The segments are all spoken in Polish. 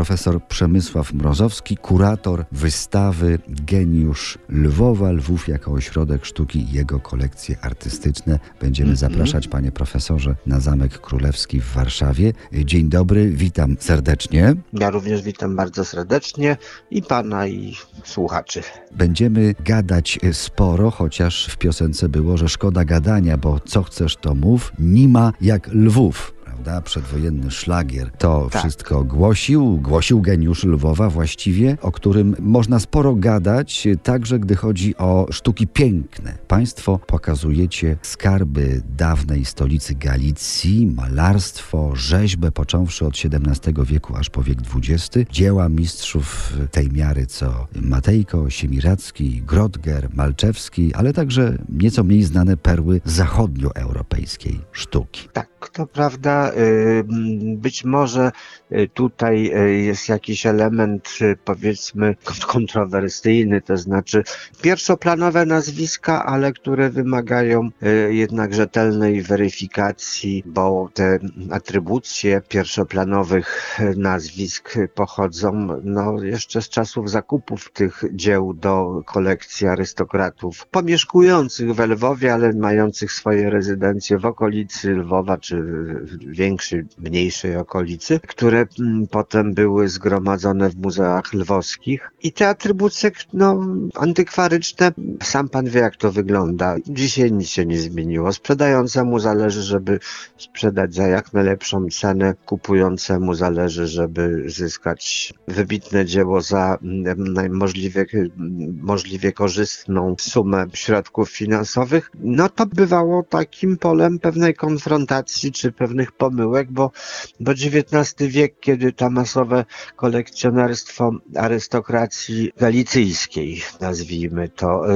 profesor Przemysław Mrozowski, kurator wystawy Geniusz Lwowa, Lwów jako ośrodek sztuki i jego kolekcje artystyczne. Będziemy -hmm. zapraszać, panie profesorze, na Zamek Królewski w Warszawie. Dzień dobry, witam serdecznie. Ja również witam bardzo serdecznie i pana, i słuchaczy. Będziemy gadać sporo, chociaż w piosence było, że szkoda gadania, bo co chcesz to mów, nie ma jak Lwów prawda? Przedwojenny szlagier to tak. wszystko głosił, głosił geniusz Lwowa właściwie, o którym można sporo gadać, także gdy chodzi o sztuki piękne. Państwo pokazujecie skarby dawnej stolicy Galicji, malarstwo, rzeźbę, począwszy od XVII wieku aż po wiek XX, dzieła mistrzów tej miary co Matejko, Siemiracki, Grodger, Malczewski, ale także nieco mniej znane perły zachodnioeuropejskiej sztuki. Tak, to prawda. Y, być może y, tutaj y, jest jakiś element, powiedzmy, kontrowersyjny, to znaczy pierwszoplanowe nazwiska, ale które wymagają jednak rzetelnej weryfikacji, bo te atrybucje pierwszoplanowych nazwisk pochodzą no, jeszcze z czasów zakupów tych dzieł do kolekcji arystokratów pomieszkujących w Lwowie, ale mających swoje rezydencje w okolicy Lwowa czy większej, mniejszej okolicy, które mm, potem były zgromadzone w muzeach lwowskich. I te atrybucje no, antykwaryczne, sam pan wie jak to wygląda. Dzisiaj nic się nie zmieniło. Sprzedającemu zależy, żeby sprzedać za jak najlepszą cenę, kupującemu zależy, żeby zyskać wybitne dzieło za mm, możliwie, możliwie korzystną sumę środków finansowych. No to bywało takim polem pewnej konfrontacji czy pewnych pomyłek, bo, bo XIX wiek, kiedy to masowe kolekcjonerstwo arystokracji galicyjskiej, nazwijmy to,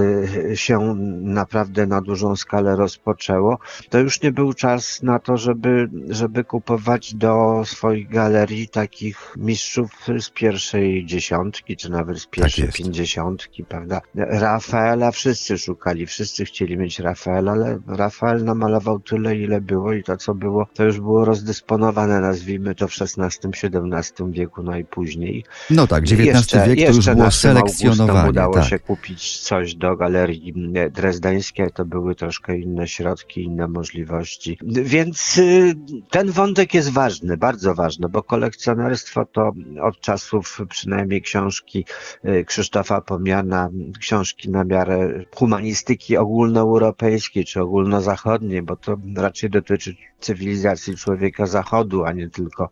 y, się naprawdę na dużą skalę rozpoczęło, to już nie był czas na to, żeby, żeby kupować do swoich galerii takich mistrzów z pierwszej dziesiątki, czy nawet z pierwszej tak pięćdziesiątki, prawda? Rafaela wszyscy szukali, wszyscy chcieli mieć Rafaela, ale Rafael namalował tyle, ile było i to, co było, to już było rozdysponowane, nazwijmy to w XVI-XVII wieku najpóźniej. No tak, XIX jeszcze, wiek to już było selekcjonowanie. udało tak. się kupić coś do galerii drezdeńskiej, to były troszkę inne środki, inne możliwości. Więc y, ten wątek jest ważny, bardzo ważny, bo kolekcjonerstwo to od czasów przynajmniej książki y, Krzysztofa Pomiana, książki na miarę humanistyki ogólnoeuropejskiej czy ogólnozachodniej, bo to raczej dotyczy cywilizacji człowieka zachodu, a nie tylko,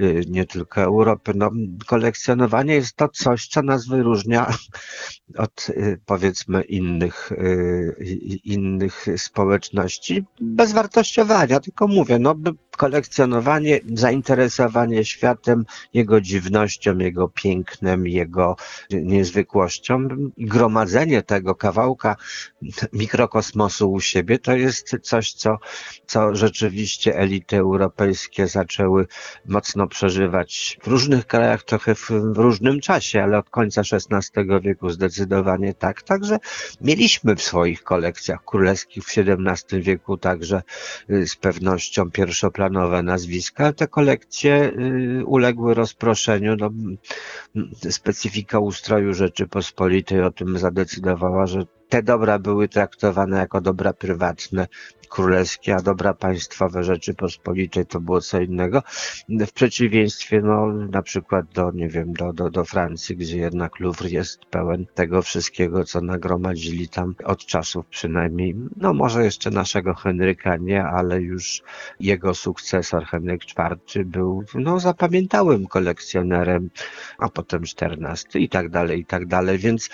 y, nie tylko Europy. No, kolekcjonowanie jest to coś, co nas wyróżnia od y, powiedzmy innych, y, innych społeczności bez wartościowania, tylko mówię, no kolekcjonowanie, zainteresowanie światem, jego dziwnością, jego pięknem, jego niezwykłością, gromadzenie tego kawałka mikrokosmosu u siebie, to jest coś, co, co rzeczywiście elity europejskie zaczęły mocno przeżywać w różnych krajach, trochę w, w różnym czasie, ale od końca XVI wieku zdecydowanie tak. Także mieliśmy w swoich kolekcjach królewskich w XVII wieku także y, z pewnością pierwszoplanowe planowe nazwiska. Te kolekcje y, uległy rozproszeniu. No, specyfika ustroju Rzeczypospolitej o tym zadecydowała, że te dobra były traktowane jako dobra prywatne, królewskie, a dobra państwowe Rzeczypospolitej to było co innego. W przeciwieństwie, no, na przykład do, nie wiem, do, do, do Francji, gdzie jednak Louvre jest pełen tego wszystkiego, co nagromadzili tam od czasów przynajmniej, no może jeszcze naszego Henryka nie, ale już jego sukcesor Henryk IV był, no, zapamiętałym kolekcjonerem, a potem XIV i tak dalej, i tak dalej, więc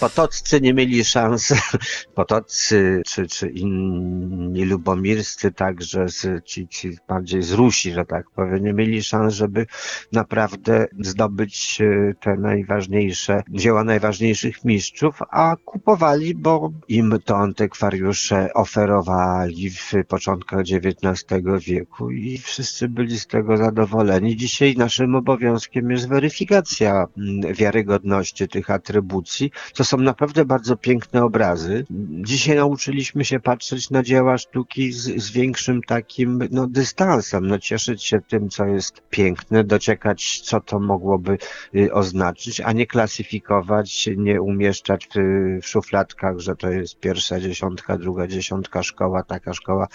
potoccy nie mieli szans, potoccy czy, czy inni lubomirscy także z, ci, ci bardziej z Rusi, że tak powiem, nie mieli szans, żeby naprawdę zdobyć e, te najważniejsze, dzieła najważniejszych mistrzów, a kupowali, bo im to antykwariusze oferowali w początkach XIX wieku i wszyscy byli z tego zadowoleni. Dzisiaj naszym obowiązkiem jest weryfikacja mm, wiarygodności tych atrybucji. To są naprawdę bardzo piękne obrazy. Dzisiaj nauczyliśmy się patrzeć na dzieła sztuki z, z większym takim no, dystansem, no, cieszyć się tym, co jest piękne, dociekać, co to mogłoby y, oznaczyć, a nie klasyfikować, nie umieszczać w, w szufladkach, że to jest pierwsza dziesiątka, druga dziesiątka, szkoła, taka szkoła.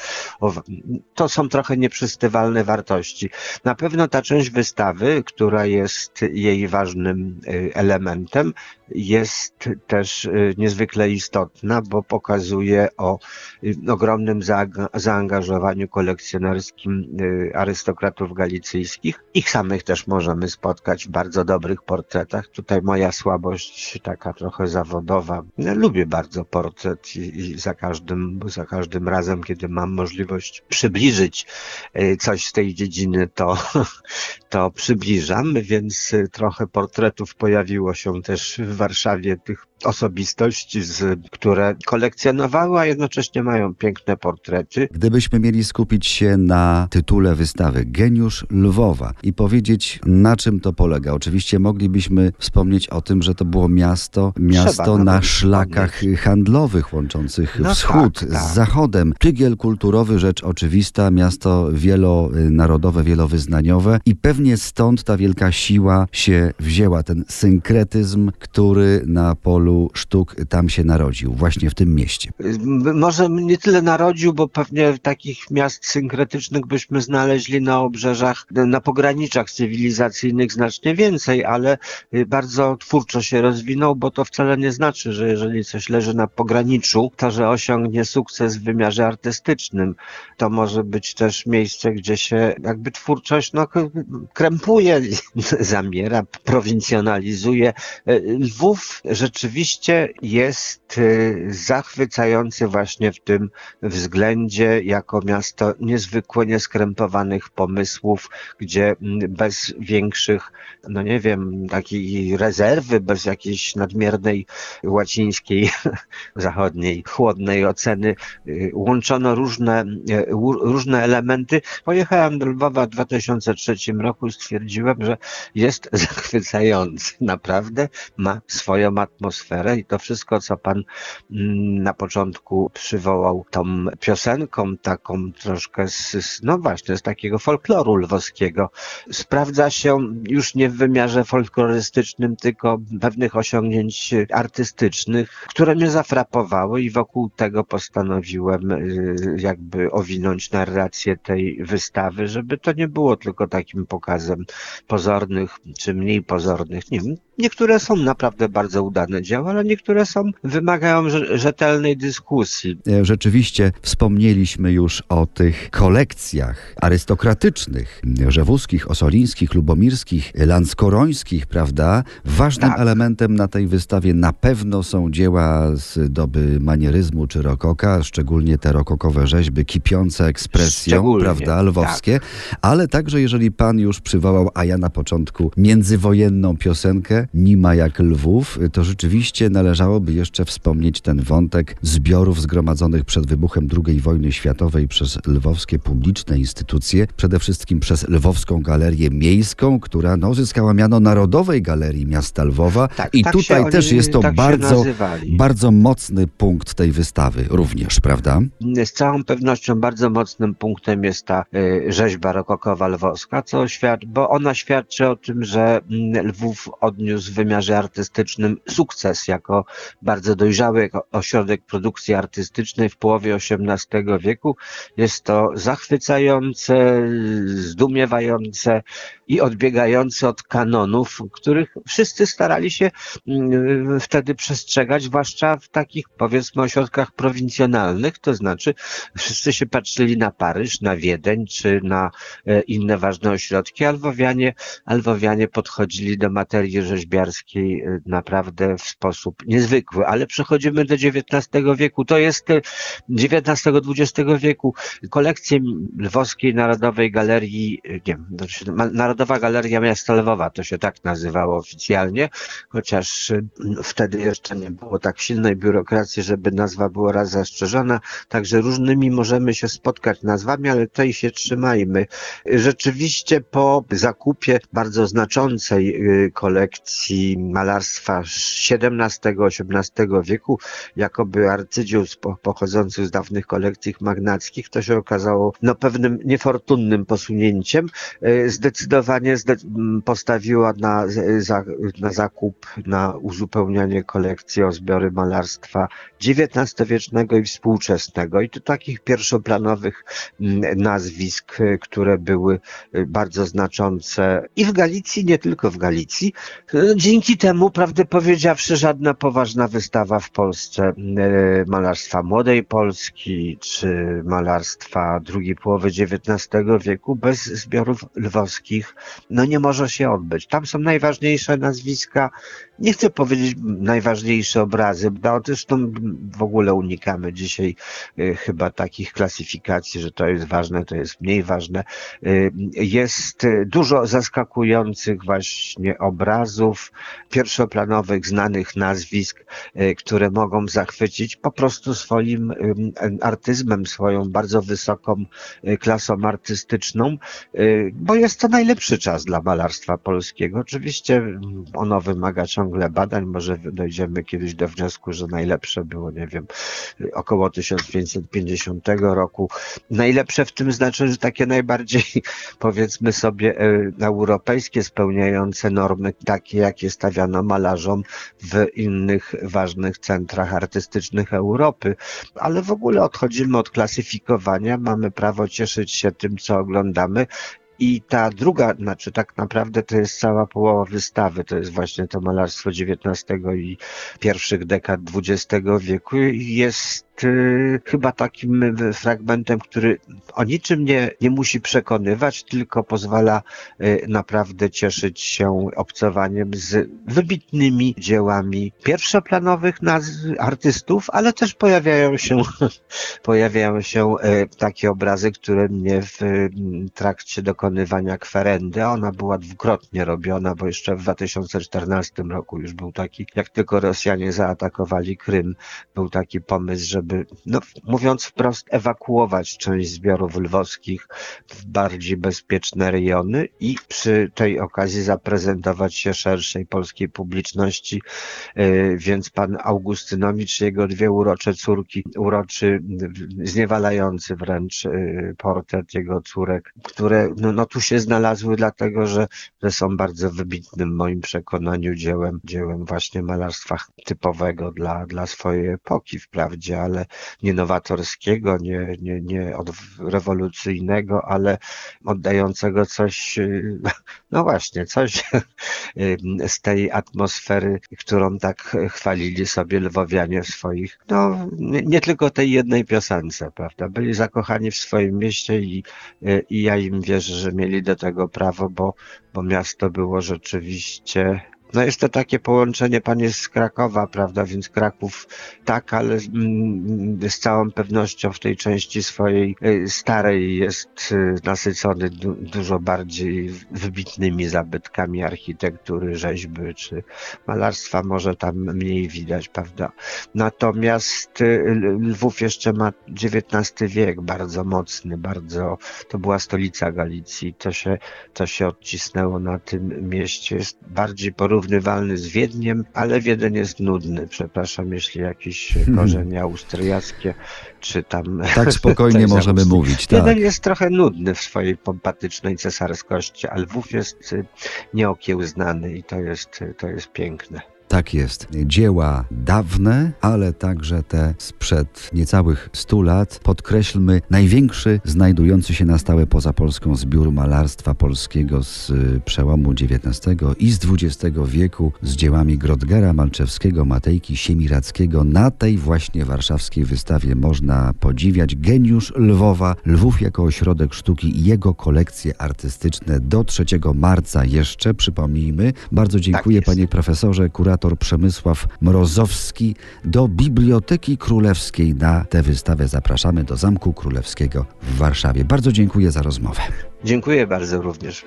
To są trochę nieprzystywalne wartości. Na pewno ta część wystawy, która jest jej ważnym y, elementem, jest też y, niezwykle istotna, bo pokazuje o y, ogromnym zaangażowaniu kolekcjonerskim arystokratów galicyjskich. Ich samych też możemy spotkać w bardzo dobrych portretach. Tutaj moja słabość taka trochę zawodowa. Ja lubię bardzo portret i za każdym, za każdym razem, kiedy mam możliwość przybliżyć coś z tej dziedziny, to, to przybliżam, więc trochę portretów pojawiło się też w Warszawie tych osobistości, z, które kolekcjonowały, a jednocześnie mają piękne portrety. Gdybyśmy mieli skupić się na tytule wystawy Geniusz Lwowa i powiedzieć, na czym to polega. Oczywiście moglibyśmy wspomnieć o tym, że to było miasto, miasto na szlakach wspomnieć. handlowych łączących no wschód tak, tak. z zachodem. Tygiel kulturowy, rzecz oczywista, miasto wielonarodowe, wielowyznaniowe i pewnie stąd ta wielka siła się wzięła, ten synkretyzm, który na polu sztuk tam się narodził, właśnie w tym mieście? Może nie tyle narodził, bo pewnie takich miast synkretycznych byśmy znaleźli na obrzeżach, na pograniczach cywilizacyjnych znacznie więcej, ale y, bardzo twórczo się rozwinął, bo to wcale nie znaczy, że jeżeli coś leży na pograniczu, to że osiągnie sukces w wymiarze artystycznym. To może być też miejsce, gdzie się jakby twórczość no, krępuje, zamiera, prowincjonalizuje. Y, Lwów rzeczywiście rzeczywiście jest y, zachwycający właśnie w tym względzie jako miasto niezwykle nieskrępowanych pomysłów, gdzie mm, bez większych, no nie wiem, takiej rezerwy, bez jakiejś nadmiernej łacińskiej, zachodniej, chłodnej oceny y, łączono różne, y, różne elementy. Pojechałem do Lwowa w 2003 roku stwierdziłem, że jest zachwycający. Naprawdę ma swoją atmosferę atmosferę i to wszystko, co pan mm, na początku przywołał tą piosenką, taką troszkę z, no właśnie, z takiego folkloru lwowskiego, sprawdza się już nie w wymiarze folklorystycznym, tylko pewnych osiągnięć artystycznych, które mnie zafrapowały i wokół tego postanowiłem y, jakby owinąć narrację tej wystawy, żeby to nie było tylko takim pokazem pozornych czy mniej pozornych, nie wiem, niektóre są naprawdę bardzo udane dzieła, ale niektóre są, wymagają rzetelnej dyskusji. E, rzeczywiście wspomnieliśmy już o tych kolekcjach arystokratycznych, rzewuskich, osolińskich, lubomirskich, lanskorońskich, prawda? Ważnym tak. elementem na tej wystawie na pewno są dzieła z doby manieryzmu czy rokoka, szczególnie te rokokowe rzeźby kipiące ekspresją, prawda, lwowskie, tak. ale także jeżeli pan już przywołał, a ja na początku, międzywojenną piosenkę Nima jak lwów, to rzeczywiście należałoby jeszcze wspomnieć ten wątek zbiorów zgromadzonych przed wybuchem II wojny światowej przez lwowskie publiczne instytucje, przede wszystkim przez Lwowską Galerię Miejską, która no, zyskała miano Narodowej Galerii Miasta Lwowa. Tak, I tak tutaj też jest to tak bardzo, bardzo mocny punkt tej wystawy również, prawda? Z całą pewnością bardzo mocnym punktem jest ta y, rzeźba rokokowa lwowska, co świad- bo ona świadczy o tym, że mm, Lwów odniósł w wymiarze artystycznym sukces jako bardzo dojrzały ośrodek produkcji artystycznej w połowie XVIII wieku. Jest to zachwycające, zdumiewające i odbiegające od kanonów, których wszyscy starali się mm, wtedy przestrzegać, zwłaszcza w takich powiedzmy ośrodkach prowincjonalnych, to znaczy wszyscy się patrzyli na Paryż, na Wiedeń czy na e, inne ważne ośrodki. Alwowianie, alwowianie podchodzili do materii rzeźbiarskiej naprawdę w sposób niezwykły, ale przechodzimy do XIX wieku. To jest XIX-XX wieku. Kolekcje Lwowskiej Narodowej Galerii, nie Narodowa Galeria Miasta Lwowa, to się tak nazywało oficjalnie, chociaż wtedy jeszcze nie było tak silnej biurokracji, żeby nazwa była raz zastrzeżona, także różnymi możemy się spotkać nazwami, ale tej się trzymajmy. Rzeczywiście po zakupie bardzo znaczącej kolekcji kolekcji malarstwa XVII-XVIII wieku, jakoby arcydzieł pochodzących z dawnych kolekcji magnackich. To się okazało no, pewnym niefortunnym posunięciem. E, zdecydowanie postawiła na, na zakup, na uzupełnianie kolekcji o zbiory malarstwa XIX-wiecznego i współczesnego. I to takich pierwszoplanowych nazwisk, e, które były e, bardzo znaczące i w Galicji, nie tylko w Galicji. Dzięki temu, prawdę powiedziawszy, żadna poważna wystawa w Polsce malarstwa młodej Polski czy malarstwa drugiej połowy XIX wieku bez zbiorów lwowskich no nie może się odbyć. Tam są najważniejsze nazwiska, nie chcę powiedzieć najważniejsze obrazy, bo zresztą w ogóle unikamy dzisiaj y, chyba takich klasyfikacji, że to jest ważne, to jest mniej ważne. Y, jest dużo zaskakujących właśnie obrazów, pierwszoplanowych, znanych nazwisk, y, które mogą zachwycić po prostu swoim artyzmem, swoją bardzo wysoką klasą artystyczną, bo jest to najlepszy czas dla malarstwa polskiego. Oczywiście ono wymaga ciągle badań, może dojdziemy kiedyś do wniosku, że najlepsze było, nie wiem, około 1550 roku. Najlepsze w tym znaczeniu, że takie najbardziej, powiedzmy sobie, e, europejskie, spełniające normy, takie jakie stawiano malarzom w innych ważnych centrach artystycznych Europy. Ale w ogóle odchodzimy od klasyfikowania, mamy prawo cieszyć się tym, co oglądamy i ta druga, znaczy tak naprawdę to jest cała połowa wystawy, to jest właśnie to malarstwo XIX i pierwszych dekad XX wieku jest Y, chyba takim fragmentem, który o niczym nie, nie musi przekonywać, tylko pozwala y, naprawdę cieszyć się obcowaniem z wybitnymi dziełami pierwszoplanowych artystów, ale też pojawiają się, pojawiają się y, takie obrazy, które mnie w trakcie dokonywania kwerendy, ona była dwukrotnie robiona, bo jeszcze w 2014 roku już był taki, jak tylko Rosjanie zaatakowali Krym, był taki pomysł, żeby no, mówiąc wprost, ewakuować część zbiorów lwowskich w bardziej bezpieczne rejony i przy tej okazji zaprezentować się szerszej polskiej publiczności. E, więc pan Augustynowicz, jego dwie urocze córki, uroczy, zniewalający wręcz e, portret jego córek, które no, no tu się znalazły dlatego, że, że są bardzo wybitnym w moim przekonaniu dziełem, dziełem właśnie malarstwa typowego dla, dla swojej epoki wprawdzie, ale nie nowatorskiego, nie, nie, nie rewolucyjnego, ale oddającego coś, no właśnie, coś z tej atmosfery, którą tak chwalili sobie lwowianie w swoich, no nie tylko tej jednej piosence, prawda? Byli zakochani w swoim mieście i, i ja im wierzę, że mieli do tego prawo, bo, bo miasto było rzeczywiście no jest to takie połączenie, pan jest z Krakowa, prawda, więc Kraków tak, ale mm, z całą pewnością w tej części swojej y, starej jest y, nasycony du dużo bardziej wybitnymi zabytkami architektury, rzeźby czy malarstwa, może tam mniej widać, prawda. Natomiast y, Lwów jeszcze ma XIX wiek, bardzo mocny, bardzo, to była stolica Galicji, to się, to się odcisnęło na tym mieście, jest bardziej porównywalne porównywalny z Wiedniem, ale Wiedeń jest nudny, przepraszam, jeśli jakieś korzenie austriackie, czy tam... Tak spokojnie możemy mówić, tak. Wiedeń jest trochę nudny w swojej pompatycznej cesarskości, a Lwów jest y, nieokiełznany i to jest, to jest piękne. Tak jest. Dzieła dawne, ale także te sprzed niecałych stu lat. Podkreślmy największy znajdujący się na stałe poza Polską zbiór malarstwa polskiego z y, przełomu XIX i z XX wieku z dziełami Grodgera, Malczewskiego, Matejki, Siemirackiego. Na tej właśnie warszawskiej wystawie można podziwiać geniusz Lwowa, Lwów jako ośrodek sztuki i jego kolekcje artystyczne do 3 marca jeszcze, przypomnijmy. Bardzo dziękuję tak panie profesorze, kurator Przemysław Mrozowski do Biblioteki Królewskiej. Na tę wystawę zapraszamy do Zamku Królewskiego w Warszawie. Bardzo dziękuję za rozmowę. Dziękuję bardzo również.